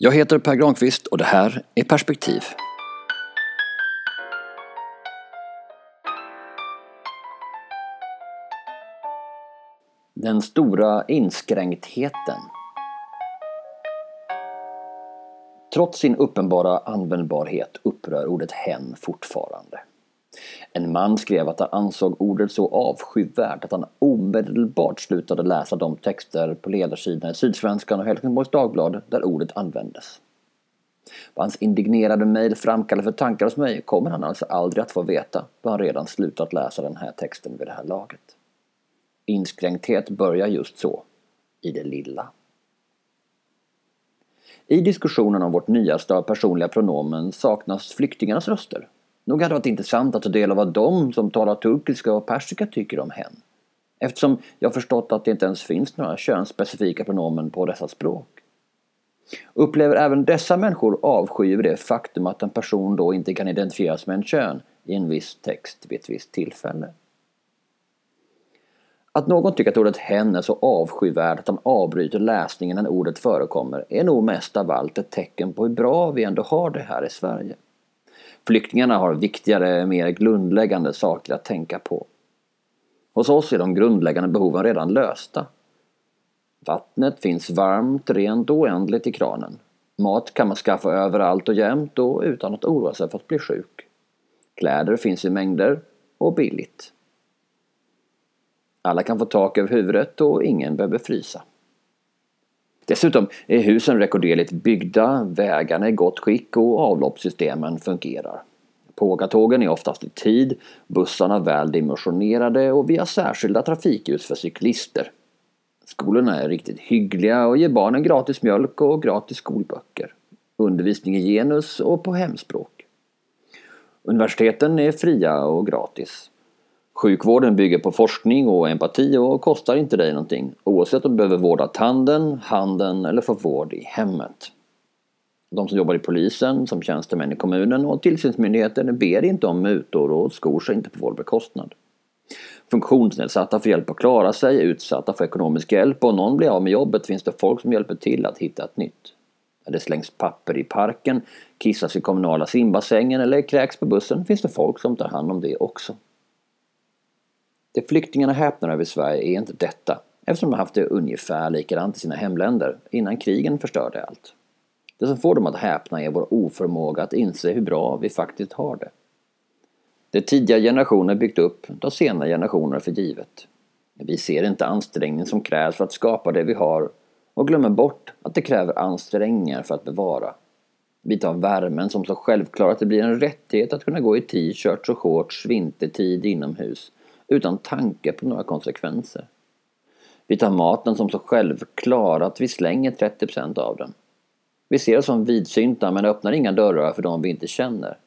Jag heter Per Granqvist och det här är Perspektiv. Den stora inskränktheten. Trots sin uppenbara användbarhet upprör ordet hen fortfarande. En man skrev att han ansåg ordet så avskyvärt att han omedelbart slutade läsa de texter på ledarsidorna i Sydsvenskan och Helsingborgs Dagblad där ordet användes. Vad hans indignerade mejl framkallade för tankar hos mig kommer han alltså aldrig att få veta då han redan slutat läsa den här texten vid det här laget. Inskränkthet börjar just så, i det lilla. I diskussionen om vårt nyaste av personliga pronomen saknas flyktingarnas röster. Nog hade det varit intressant att ta del av vad de som talar turkiska och persiska tycker om hen. Eftersom jag förstått att det inte ens finns några könsspecifika pronomen på dessa språk. Upplever även dessa människor avsky över det faktum att en person då inte kan identifieras med en kön i en viss text vid ett visst tillfälle? Att någon tycker att ordet hen är så avskyvärd att han avbryter läsningen när ordet förekommer är nog mest av allt ett tecken på hur bra vi ändå har det här i Sverige. Flyktingarna har viktigare, mer grundläggande saker att tänka på. Hos oss är de grundläggande behoven redan lösta. Vattnet finns varmt, rent och oändligt i kranen. Mat kan man skaffa överallt och jämt och utan att oroa sig för att bli sjuk. Kläder finns i mängder och billigt. Alla kan få tak över huvudet och ingen behöver frysa. Dessutom är husen rekorderligt byggda, vägarna är i gott skick och avloppssystemen fungerar. Pågatågen är oftast i tid, bussarna väl dimensionerade och vi har särskilda trafikljus för cyklister. Skolorna är riktigt hyggliga och ger barnen gratis mjölk och gratis skolböcker. Undervisning i genus och på hemspråk. Universiteten är fria och gratis. Sjukvården bygger på forskning och empati och kostar inte dig någonting oavsett om du behöver vårda tanden, handen eller få vård i hemmet. De som jobbar i polisen, som tjänstemän i kommunen och tillsynsmyndigheten ber inte om mutor och skor sig inte på vår bekostnad. Funktionsnedsatta får hjälp att klara sig, utsatta får ekonomisk hjälp och om någon blir av med jobbet finns det folk som hjälper till att hitta ett nytt. När det slängs papper i parken, kissas i kommunala simbassängen eller kräks på bussen finns det folk som tar hand om det också. Det flyktingarna häpnar över i Sverige är inte detta, eftersom de haft det ungefär likadant i sina hemländer innan krigen förstörde allt. Det som får dem att häpna är vår oförmåga att inse hur bra vi faktiskt har det. Det tidiga generationer byggt upp tar senare generationer för givet. Vi ser inte ansträngningen som krävs för att skapa det vi har och glömmer bort att det kräver ansträngningar för att bevara. Vi tar värmen som så självklar att det blir en rättighet att kunna gå i t-shirts och shorts vintertid inomhus utan tanke på några konsekvenser. Vi tar maten som så självklar att vi slänger 30% av den. Vi ser oss som vidsynta men öppnar inga dörrar för de vi inte känner.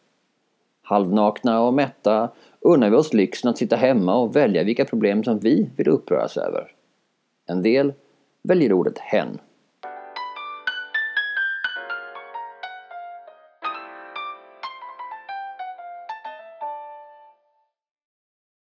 Halvnakna och mätta unnar vi oss lyxen att sitta hemma och välja vilka problem som vi vill uppröras över. En del väljer ordet hen